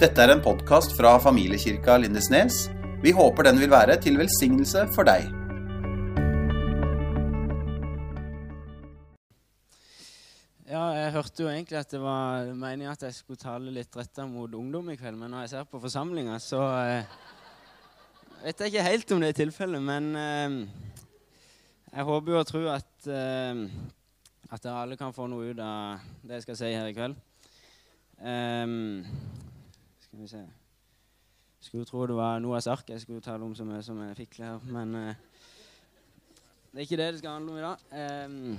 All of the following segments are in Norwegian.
Dette er en podkast fra familiekirka Lindesnes. Vi håper den vil være til velsignelse for deg. Ja, jeg hørte jo egentlig at det var meningen at jeg skulle tale litt retta mot ungdom i kveld, men når jeg ser på forsamlinga, så eh, vet jeg ikke helt om det er tilfellet. Men eh, jeg håper jo og tror at, eh, at dere alle kan få noe ut av det jeg skal si her i kveld. Um, skal vi se Skulle tro det var Noahs ark jeg skulle tale om så mye som jeg fikk her, men eh, det er ikke det det skal handle om i dag. Um,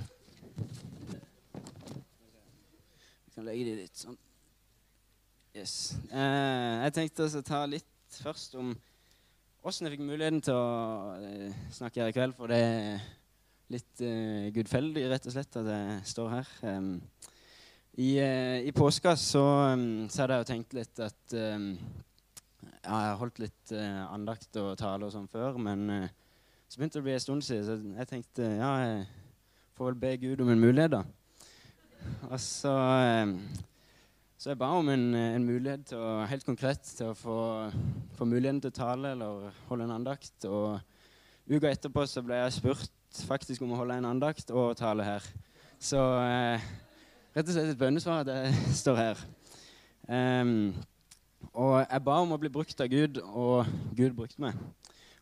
vi kan legge de litt sånn. Yes. Eh, jeg tenkte å ta litt først om åssen jeg fikk muligheten til å eh, snakke her i kveld. For det er litt eh, gudfeldig, rett og slett, at jeg står her. Um, i, eh, I påska så, så, hadde jeg jo tenkt litt at ja, Jeg har holdt litt uh, andakt og tale og sånn før, men uh, så begynte det å bli en stund siden, så jeg tenkte ja, jeg får vel be Gud om en mulighet, da. Og så, um, så jeg ba om en, en, mulighet til å, helt konkret til å få, få, muligheten til å tale eller holde en andakt. Og uka etterpå så ble jeg spurt faktisk om å holde en andakt og tale her. Så uh, rett og slett et bønnesvar jeg står her. Um, og jeg ba om å bli brukt av Gud, og Gud brukte meg.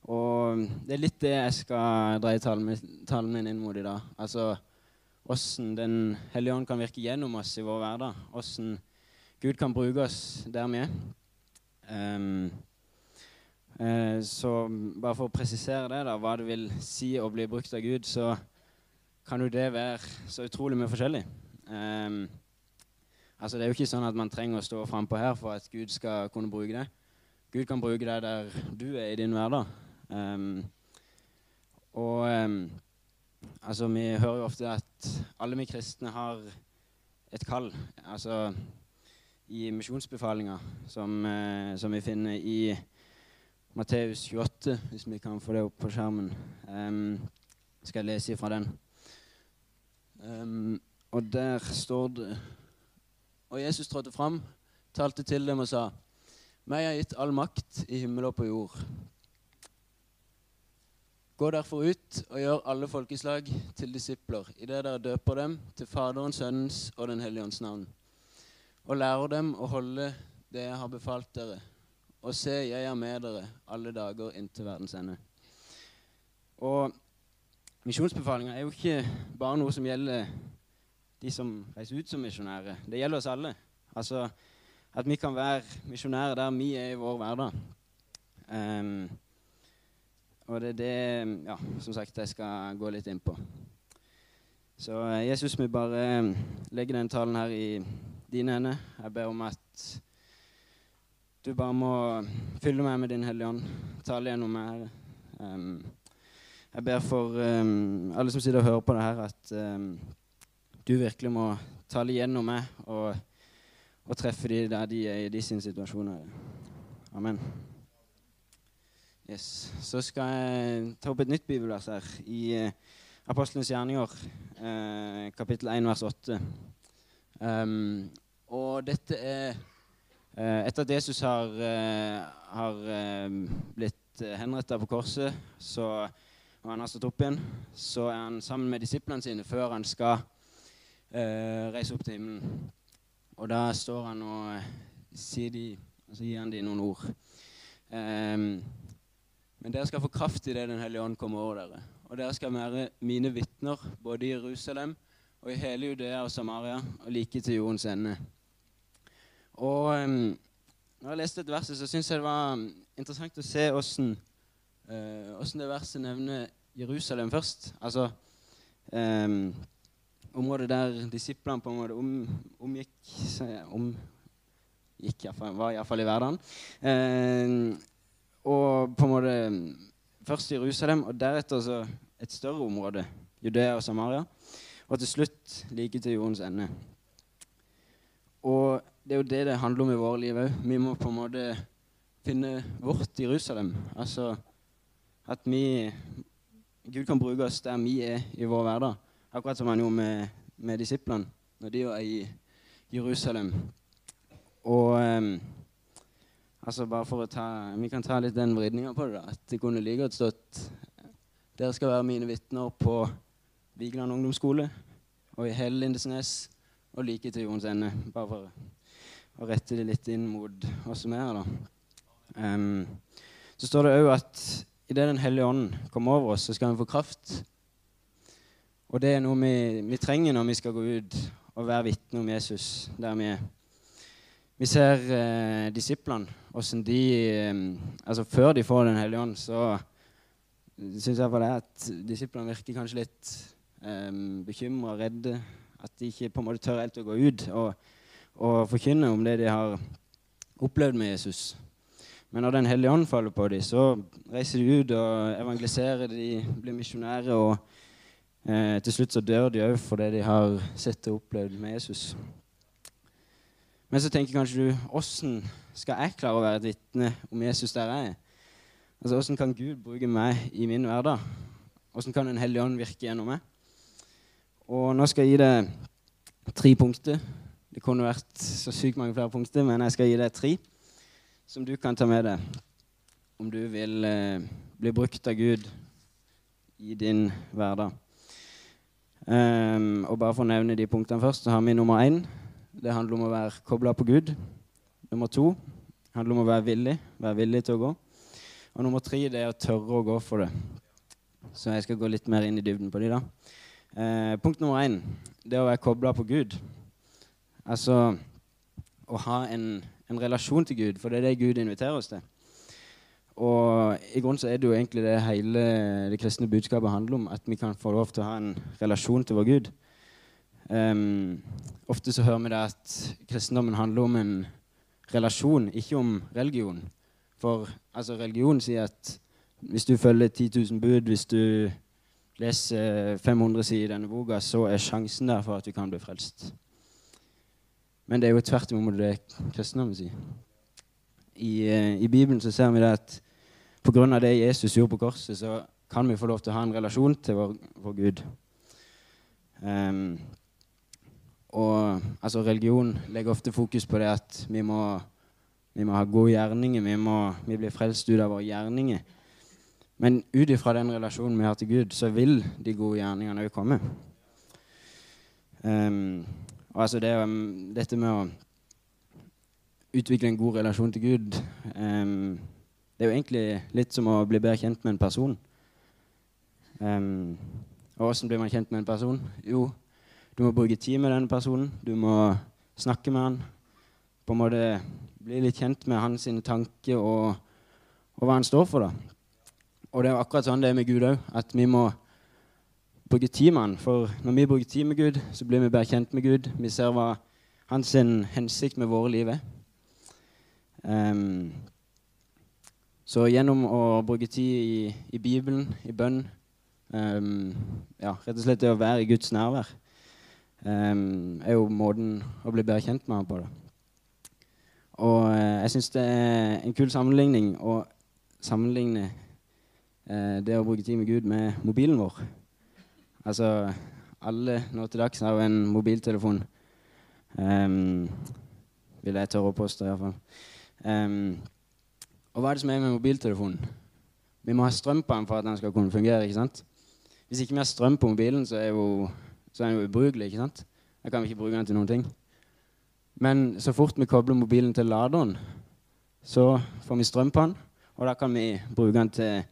Og det er litt det jeg skal dreie talen min inn mot i dag. Altså åssen Den hellige ånd kan virke gjennom oss i vår hverdag. Åssen Gud kan bruke oss der vi er. Um, så bare for å presisere det, da, hva det vil si å bli brukt av Gud, så kan jo det være så utrolig mye forskjellig. Um, altså Det er jo ikke sånn at man trenger å stå frampå her for at Gud skal kunne bruke det. Gud kan bruke deg der du er i din hverdag. Um, og um, altså Vi hører jo ofte at alle vi kristne har et kall. Altså i misjonsbefalinga, som, uh, som, vi finner i Matteus 28, hvis vi kan få det opp på skjermen. Um, skal jeg lese ifra den. Um, og der står det Og Jesus trådte fram, talte til dem og sa:" Meg er gitt all makt i himmel og på jord. Gå derfor ut og gjør alle folkeslag til disipler, idet dere døper dem til Faderens, Sønnens og Den hellige ånds navn, og lærer dem å holde det jeg har befalt dere. Og se, jeg er med dere alle dager inntil verdens ende. Og misjonsbefalinga er jo ikke bare noe som gjelder de som reiser ut som misjonærer. Det gjelder oss alle. Altså at vi kan være misjonærer der vi er i vår hverdag. Um, og det er det ja, som sagt, jeg skal gå litt inn på. Så eh, Jesus, vi bare eh, legger den talen her i dine hender. Jeg ber om at du bare må fylle meg med Din Hellige Ånd. Tale gjennom meg. Um, jeg ber for um, alle som sitter og hører på det her, at um, du virkelig må tale gjennom meg og, og treffe de der de er i de sine situasjoner. Amen. Yes. Så skal jeg ta opp et nytt bibelvers her i uh, Apostlenes gjerninger, uh, kapittel 1, vers 8. Um, og dette er uh, Etter at Jesus har, har blitt henrettet på korset, så, og han har stått opp igjen, så er han sammen med disiplene sine før han skal eh, reise opp til himmelen. Og da står han og eh, sier de, altså gir han de noen ord. Um, men dere skal få kraft i det Den hellige ånd kommer over dere. Og dere skal være mine vitner både i Jerusalem og i hele Judea og Samaria og like til jordens ende. Og um, når jeg leste dette verset, så syns jeg det var interessant å se åssen uh, det verset nevner Jerusalem først. Altså um, området der disiplene på en måte om, omgikk om, gikk var iallfall i hverdagen. Eh, og på en måte Først Jerusalem, og deretter så et større område, Judea og Samaria. Og til slutt like til jordens ende. Og det er jo det det handler om i våre liv òg. Vi må på en måte finne vårt Jerusalem. Altså at vi Gud kan bruke oss der vi er i vår hverdag. Akkurat som han gjorde med, med disiplene når de var i Jerusalem. Og um, Altså bare for å ta, Vi kan ta litt den vridninga på det. da, At det kunne like godt stått Dere skal være mine vitner på Vigeland ungdomsskole og i hele Lindesnes og like til jordens ende. Bare for å rette det litt inn mot oss som er her, da. Um, så står det òg at idet Den hellige ånd kommer over oss, så skal vi få kraft. Og det er noe vi, vi trenger når vi skal gå ut og være vitne om Jesus der vi er. Vi ser eh, disiplene, åssen de eh, Altså før de får Den hellige ånd, så syns jeg for det at disiplene virker kanskje litt eh, bekymra, redde. At de ikke på en måte tør helt å gå ut og, og forkynne om det de har opplevd med Jesus. Men når Den hellige ånd faller på dem, så reiser de ut og evangeliserer, de blir misjonærer. og eh, til slutt så dør de òg for det de har sett og opplevd med Jesus. Men så tenker kanskje du åssen skal jeg klare å være et vitne om Jesus der jeg er? Altså, Åssen kan Gud bruke meg i min hverdag? Åssen kan Den hellige ånd virke gjennom meg? Og nå skal jeg gi deg tre punkter. Det kunne vært så sykt mange flere punkter, men jeg skal gi deg tre som du kan ta med deg om du vil eh, bli brukt av Gud i din hverdag. Ehm, og bare for å nevne de punktene først, så har vi nummer én. Det handler om å være kobla på Gud. Nummer to handler om å være villig, være villig til å gå. Og nummer tre det er å tørre å gå for det. Så jeg skal gå litt mer inn i dybden på de da. Uh, punkt nummer én det er å være kobla på Gud. Altså å ha en, en relasjon til Gud, for det er det Gud inviterer oss til. Og i grunnen så er det jo egentlig det hele det kristne budskapet handler om. At vi kan få lov til å ha en relasjon til vår Gud. Um, ofte så hører vi det at kristendommen handler om en relasjon, ikke om religion. For altså, religion sier at hvis du følger 10 000 bud, hvis du leser 500 sider i denne boka, så er sjansen der for at du kan bli frelst. Men det er jo tvert imot det kristendommen sier. I, eh, I Bibelen så ser vi det at pga. det Jesus gjorde på korset, så kan vi få lov til å ha en relasjon til vår, vår Gud. Um, og altså, religion legger ofte fokus på det at vi må, vi må ha gode gjerninger. Vi, må, vi blir frelst ut av våre gjerninger. Men ut ifra den relasjonen vi har til Gud, så vil de gode gjerningene òg komme. Um, og altså det, um, dette med å utvikle en god relasjon til Gud ehm, Det er jo egentlig litt som å bli bedre kjent med en person. Um, og åssen blir man kjent med en person? Jo, du må bruke tid med denne personen. Du må snakke med han. På en måte bli litt kjent med hans tanker og, og hva han står for. da. Og det er jo akkurat sånn det er med Gud òg. At vi må bruke tid med han. For når vi bruker tid med Gud, så blir vi bedre kjent med Gud. Vi ser hva hans hensikt med våre liv er. Um, så gjennom å bruke tid i, i Bibelen, i bønn um, ja, Rett og slett det å være i Guds nærvær um, er jo måten å bli bedre kjent med ham på. det. Og uh, jeg syns det er en kul sammenligning å sammenligne uh, det å bruke tid med Gud med mobilen vår. Altså, alle nå til dags har jo en mobiltelefon. Um, vil jeg tørre å påstå, iallfall. Um, og hva er det som er med mobiltelefonen? Vi må ha strøm på den for at den skal kunne fungere. ikke sant? Hvis ikke vi har strøm på mobilen, så er, jo, så er den jo ubrukelig. ikke sant? Da kan vi ikke bruke den til noen ting. Men så fort vi kobler mobilen til laderen, så får vi strøm på den. Og da kan vi bruke den til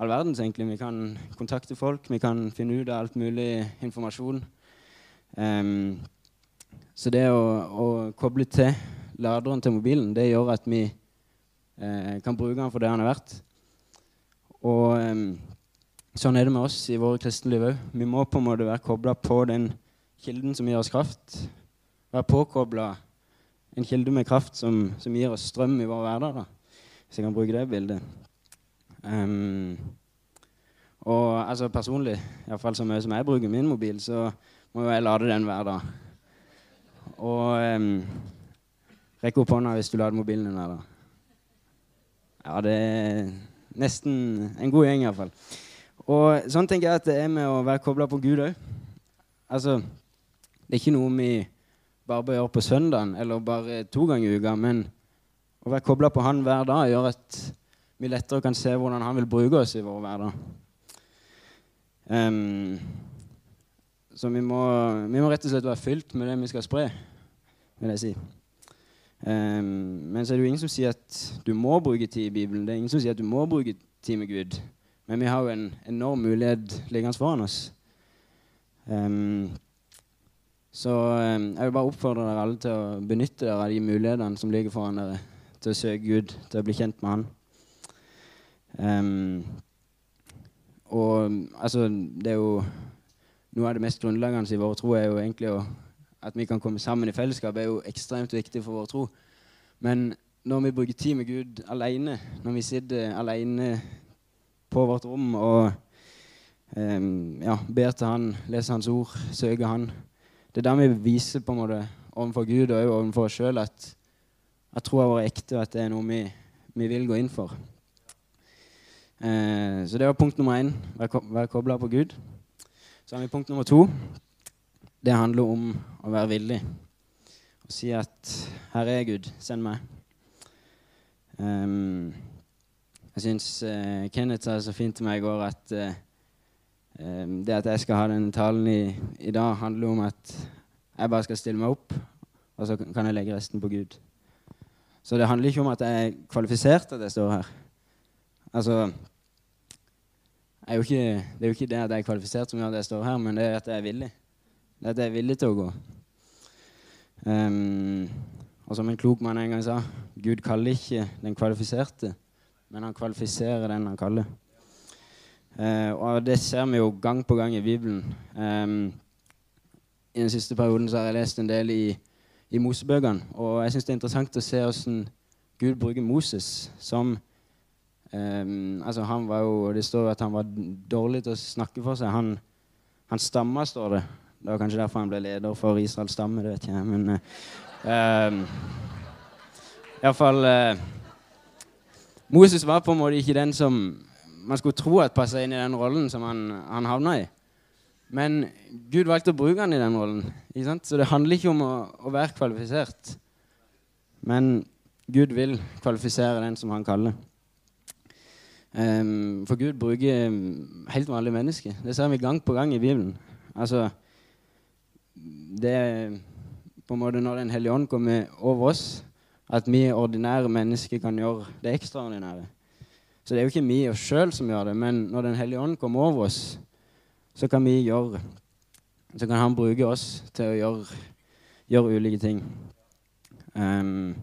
all verdens, egentlig. Vi kan kontakte folk, vi kan finne ut av alt mulig informasjon. Um, så det å, å, koble til laderen til mobilen, det gjør at vi kan bruke den for det han er verdt. Og sånn er det med oss i våre kristne liv òg. Vi må på en måte være kobla på den kilden som gir oss kraft. Være påkobla en kilde med kraft som, som, gir oss strøm i vår hverdag. Da. Hvis jeg kan bruke det bildet. Um, og altså personlig, iallfall så mye som jeg bruker min mobil, så må jeg lade den hver dag. Og um, rekk opp hånda hvis du lader mobilen din hver dag. Ja, det er nesten en god gjeng, iallfall. Og sånn tenker jeg at det er med å være kobla på Gud òg. Altså, det er ikke noe vi bare bør gjøre på søndagen eller bare to ganger i uka, men å være kobla på Han hver dag gjør at vi lettere kan se hvordan Han vil bruke oss i vår hverdag. Um, så vi må, vi må, rett og slett være fylt med det vi skal spre, vil jeg si. Um, men så er det jo ingen som sier at du må bruke tid i Bibelen. Det er ingen som sier at du må bruke tid med Gud. Men vi har jo en enorm mulighet liggende foran oss. Um, så um, jeg vil bare oppfordre dere alle til å benytte dere av de mulighetene som ligger foran dere, til å søke Gud, til å bli kjent med Han. Og altså, det er jo Noe av det mest grunnleggende i vår tro er jo egentlig å, at vi kan komme sammen i fellesskap, er jo ekstremt viktig for vår tro. Men når vi bruker tid med Gud alene, når vi sitter alene på vårt rom og um, ja, ber til Han, leser Hans ord, søker Han Det er da vi viser på en måte overfor Gud og overfor oss sjøl at, at troa vår er ekte, og at det er noe vi, vi vil gå inn for. Eh, så det var punkt nummer én. Vær kobla på Gud. Så har vi punkt nummer to. Det handler om å være villig. Å si at 'Her er Gud, send meg'. Um, jeg syns uh, Kenneth sa så fint til meg i går at uh, det at jeg skal ha den talen i, i, dag, handler om at jeg bare skal stille meg opp, og så kan jeg legge resten på Gud. Så det handler ikke om at jeg er kvalifisert at jeg står her. Altså, er ikke, det er jo ikke det at jeg er kvalifisert som gjør at jeg står her, men det er at jeg er villig. Det er jeg villig til å gå. Um, og som en klok mann en gang sa, Gud kaller ikke den kvalifiserte, men han kvalifiserer den han kaller. Uh, og det ser vi jo gang på gang i Bibelen. Um, I den siste perioden så har jeg lest en del i, i Mosebøkene, og jeg syns det er interessant å se hvordan Gud bruker Moses som Um, altså han var jo, Det står at han var dårlig til å snakke for seg. Han, han stamma, står det. Det var kanskje derfor han ble leder for Israels stamme. det vet jeg, men uh, um, Iallfall uh, Moses var på en måte ikke den som man skulle tro at passa inn i den rollen som han, han havna i. Men Gud valgte å bruke han i den rollen. Så det handler ikke om å, å være kvalifisert. Men Gud vil kvalifisere den som han kaller. Um, for Gud bruker helt vanlige mennesker. Det ser vi gang på gang i Bibelen. Altså, det er på en måte når Den hellige ånd kommer over oss, at vi ordinære mennesker kan gjøre det ekstraordinære. Så det er jo ikke vi oss sjøl som gjør det, men når Den hellige ånd kommer over oss, så kan vi gjøre Så kan han bruke oss til å gjøre, gjøre ulike ting. Um,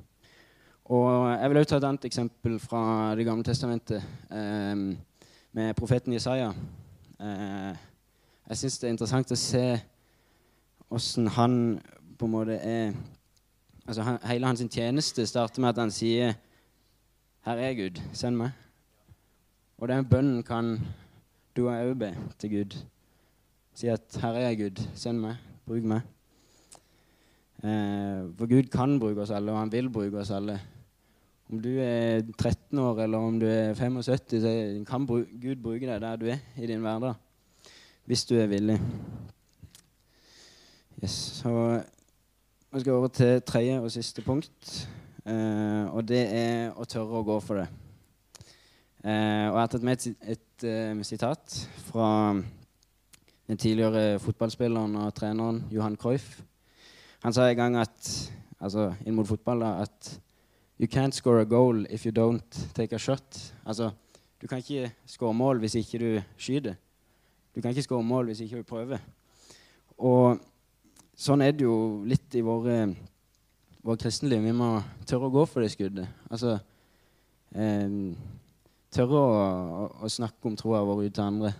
og Jeg vil også ta et annet eksempel fra Det gamle testamentet, um, med profeten Jesaja. Uh, jeg syns det er interessant å se åssen han på en måte er altså han, Hele hans tjeneste starter med at han sier 'Her er Gud, send meg'. Og den bønnen kan du òg be til Gud. Si at 'Her er jeg, Gud, send meg, bruk meg'. Eh, for Gud kan bruke oss alle, og han vil bruke oss alle. Om du er 13 år eller om du er 75, så kan Gud bruke deg der du er i din hverdag. Hvis du er villig. Yes, så vi skal over til tredje og siste punkt. Eh, og det er å tørre å gå for det. Eh, og jeg har tatt med et, et, et uh, sitat fra den tidligere fotballspilleren og treneren Johan Cruyff. Han sa en gang at, altså inn mot fotball da, at You can't score a goal if you don't take a shot. Altså, du kan ikke skåre mål hvis ikke du skyter. Du kan ikke skåre mål hvis ikke du prøver. Og sånn er det jo litt i våre, våre kristenliv. Vi må tørre å gå for det skuddet. Altså eh, tørre å, å, å, snakke om troa vår ut til andre.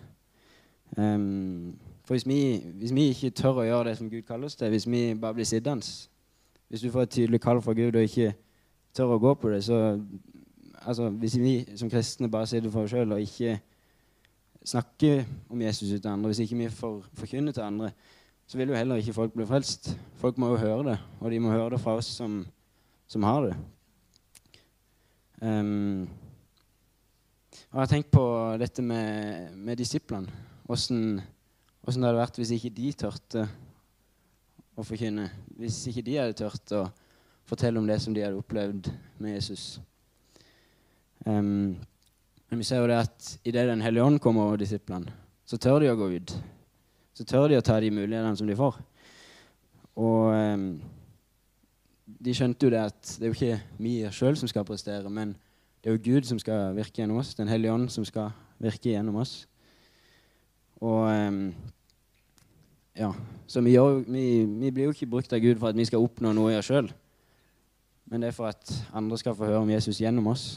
Um, for hvis vi, hvis vi, ikke tør å gjøre det som Gud kaller oss til, hvis vi bare blir sittende Hvis du får et tydelig kall fra Gud og ikke tør å gå på det, så altså, Hvis vi som kristne bare sitter for oss sjøl og ikke snakker om Jesus ut til andre, hvis ikke vi får forkynne til andre, så vil jo heller ikke folk bli frelst. Folk må jo høre det, og de må høre det fra oss som, som har det. Um, og jeg har tenkt på dette med, med disiplene. Åssen det hadde vært hvis ikke de tørte å forkynne. Hvis ikke de hadde tørt å fortelle om det som de hadde opplevd med Jesus. Um, men vi ser jo det at idet Den hellige ånd kommer over disiplene, så tør de å gå ut. Så tør de å ta de mulighetene som de får. Og um, de skjønte jo det at det er jo ikke vi sjøl som skal prestere, men det er jo Gud som skal virke gjennom oss. Den hellige ånd som skal virke gjennom oss. Og um, ja, Så vi, gjør, vi, vi, blir jo ikke brukt av Gud for at vi skal oppnå noe i oss sjøl. Men det er for at andre skal få høre om Jesus gjennom oss.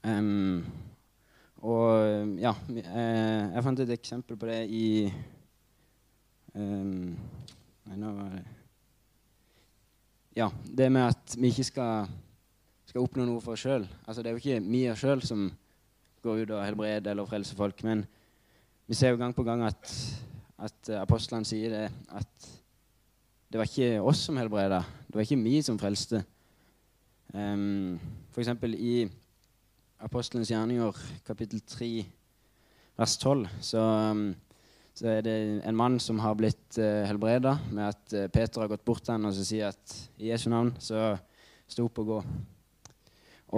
Um, og ja, eh, jeg fant et eksempel på det i um, nå var det Ja, det med at vi ikke skal, skal oppnå noe for oss sjøl. Altså, det er jo ikke vi oss sjøl som går ut og helbreder eller frelser folk. Men vi ser jo gang på gang at, at apostlene sier det at det var ikke oss som helbreda. Det var ikke vi som frelste. Um, for eksempel i Apostelens gjerninger, kapittel 3, vers 12, så, um, så, er det en mann som har blitt uh, eh, helbreda med at uh, Peter har gått bort til ham og så sier at i Jesu navn så stå opp og gå.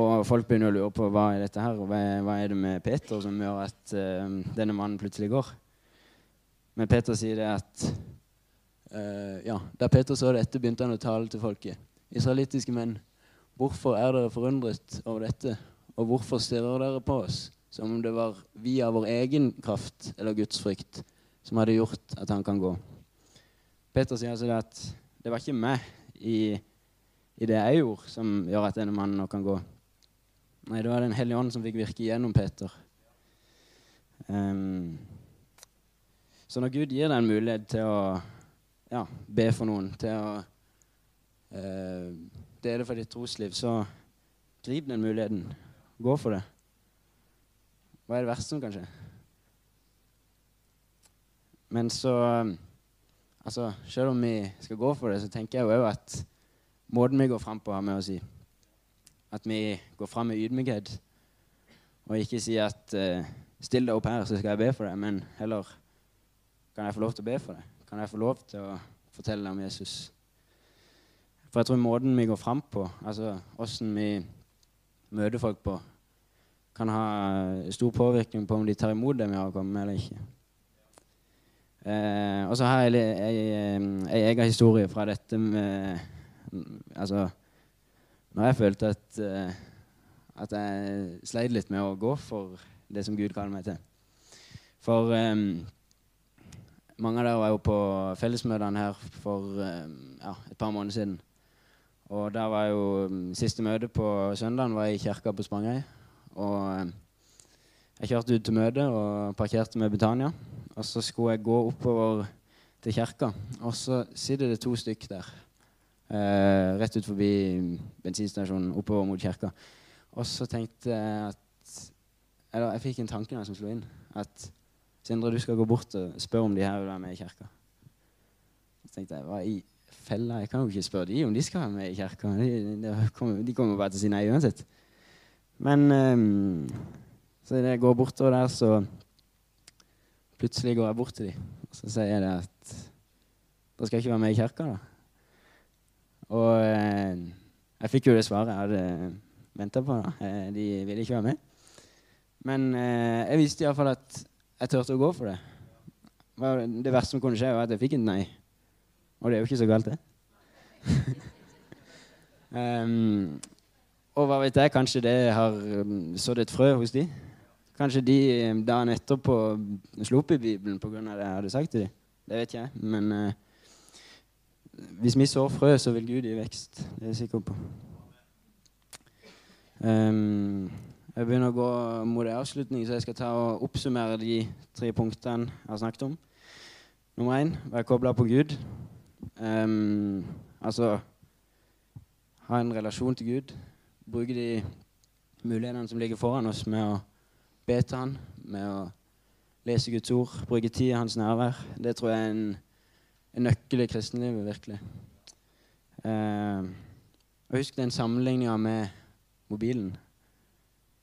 Og folk begynner å lure på hva er dette her, og hva er, hva er det med Peter som gjør at uh, denne mannen plutselig går. Men Peter sier det at uh, ja, Da Peter så dette, begynte han å tale til folket. Israelittiske menn, hvorfor er dere forundret over dette? Og hvorfor stirrer dere på oss som om det var vi av vår egen kraft eller Guds frykt som hadde gjort at han kan gå? Peter sier altså at det var ikke meg i, i, det jeg gjorde, som gjør at denne mannen nå kan gå. Nei, det var Den hellige ånd som fikk virke gjennom Peter. Um, så når Gud gir deg en mulighet til å ja, be for noen, til å uh, dele for ditt trosliv, så grip den muligheten. Gå for det. Hva er det verste som kan skje? Men så altså, Selv om vi skal gå for det, så tenker jeg jo at måten vi går fram på, har med å si. At vi går fram med ydmykhet. Og ikke si at uh, 'Still deg opp her, så skal jeg be for deg', men heller kan jeg få lov til å be for deg? Kan jeg få lov til å fortelle deg om Jesus? For jeg tror måten vi går fram på, altså åssen vi møter folk på, kan ha stor påvirkning på om de tar imot det vi har kommet med, eller ikke. Eh, og så har jeg ei egen historie fra dette med Altså Når jeg følte at, uh, at jeg sleit litt med å gå for det som Gud kaller meg til. For eh, mange av dere var jo på fellesmøtene her for ja, et par måneder siden. Og der var jo um, Siste møte på søndagen var i kirka på Spangøy. Og eh, jeg kjørte ut til møtet og parkerte med Betania. Og så skulle jeg gå oppover til kirka, og så sitter det to stykk der. Eh, rett ut forbi bensinstasjonen oppover mot kirka. Og så tenkte jeg at Eller jeg fikk en tanke som slo inn. At Sindre, du skal gå bort og spørre om de her vil være med i kirka. Så tenkte jeg, hva i fella? Jeg kan jo ikke spørre de om de skal være med i kirka. De, de, kommer, de kommer bare til å si nei uansett. Men um, så jeg går bortover der, så plutselig går jeg bort til dem. Og så sier jeg at da skal jeg ikke være med i kirka, da. Og eh, jeg fikk jo det svaret jeg hadde venta på. da. Eh, de ville ikke være med. Men eh, jeg visste iallfall at jeg turte å gå for det. Det verste som kunne skje, var at jeg fikk et nei. Og det er jo ikke så galt, det. um, Og hva vet jeg, kanskje det har um, sådd et frø hos de. Kanskje de um, dagen etterpå slo opp i Bibelen pga. det jeg hadde sagt til dem. Det vet jeg. Men eh, hvis vi sår frø, så vil Gud gi vekst. Det er jeg sikker på. Um, jeg begynner å gå mot en avslutning, så jeg skal ta og oppsummere de tre punktene jeg har snakket om. Nummer én være kobla på Gud. Um, altså ha en relasjon til Gud bruke de mulighetene som ligger foran oss, med å be til Han, med å lese Guds ord, bruke tid i Hans nærvær. Det tror jeg er en, en nøkkel i kristenlivet, virkelig. Eh, og husk den sammenligninga med mobilen.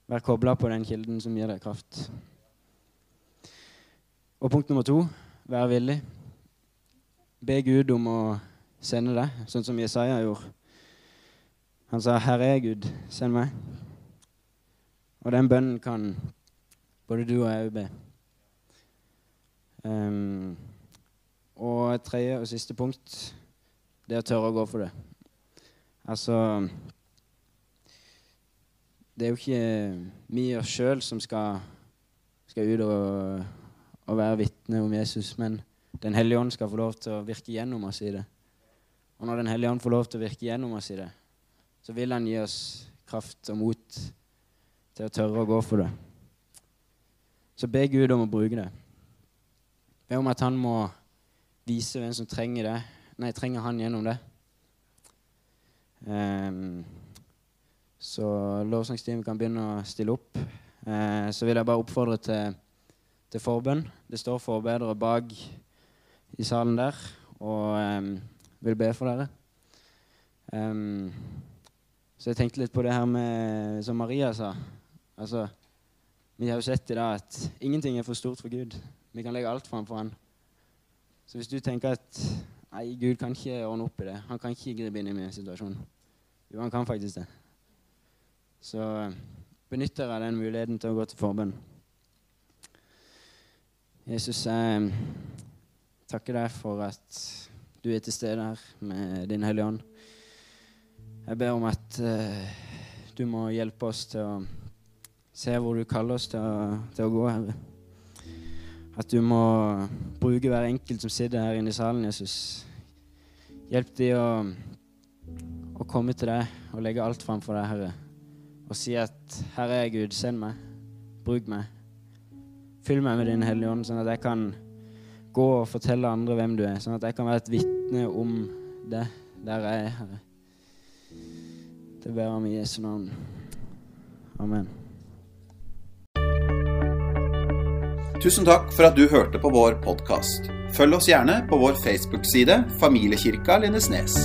Vær kobla på den kilden som gir deg kraft. Og punkt nummer to vær villig. Be Gud om å sende deg, sånn som Jesaja gjorde. Han sa, 'Herre er Gud, send meg'. Og den bønnen kan både du og jeg be. Um, og tredje og siste punkt det er å tørre å gå for det. Altså Det er jo ikke vi oss sjøl som skal, skal ut og, og være vitne om Jesus, men Den hellige ånd skal få lov til å virke gjennom oss i det. Og når Den hellige ånd får lov til å virke gjennom oss i det, så vil Han gi oss kraft og mot til å tørre å gå for det. Så be Gud om å bruke det. Be om at Han må vise hvem som trenger det. Nei, trenger Han gjennom det. Um, så lovsangsteamet kan begynne å stille opp. Uh, så vil jeg bare oppfordre til, til forbønn. Det står forbedere bak i salen der og um, vil be for dere. Um, så jeg tenkte litt på det her med som Maria sa. Altså, Vi har jo sett i dag at ingenting er for stort for Gud. Vi kan legge alt framfor Han. Så hvis du tenker at nei, Gud kan ikke ordne opp i det, han kan ikke gripe inn i min situasjon Jo, han kan faktisk det. Så benytter jeg den muligheten til å gå til forbønn. Jesus, jeg takker deg for at du er til stede her med Din Hellige Ånd. Jeg ber om at uh, du må hjelpe oss til å se hvor du kaller oss til å, til å gå, Herre. At du må bruke hver enkelt som sitter her inne i salen, Jesus. Hjelp de å, å komme til deg og legge alt framfor deg, Herre. Og si at 'Herre er Gud, send meg. Bruk meg. Fyll meg med Din Hellige Ånd, sånn at jeg kan gå og fortelle andre hvem du er. Sånn at jeg kan være et vitne om det der jeg er, Herre. Det ber jeg i Jesu navn. Amen. Tusen takk for at du hørte på vår podkast. Følg oss gjerne på vår Facebook-side Familiekirka Lindesnes.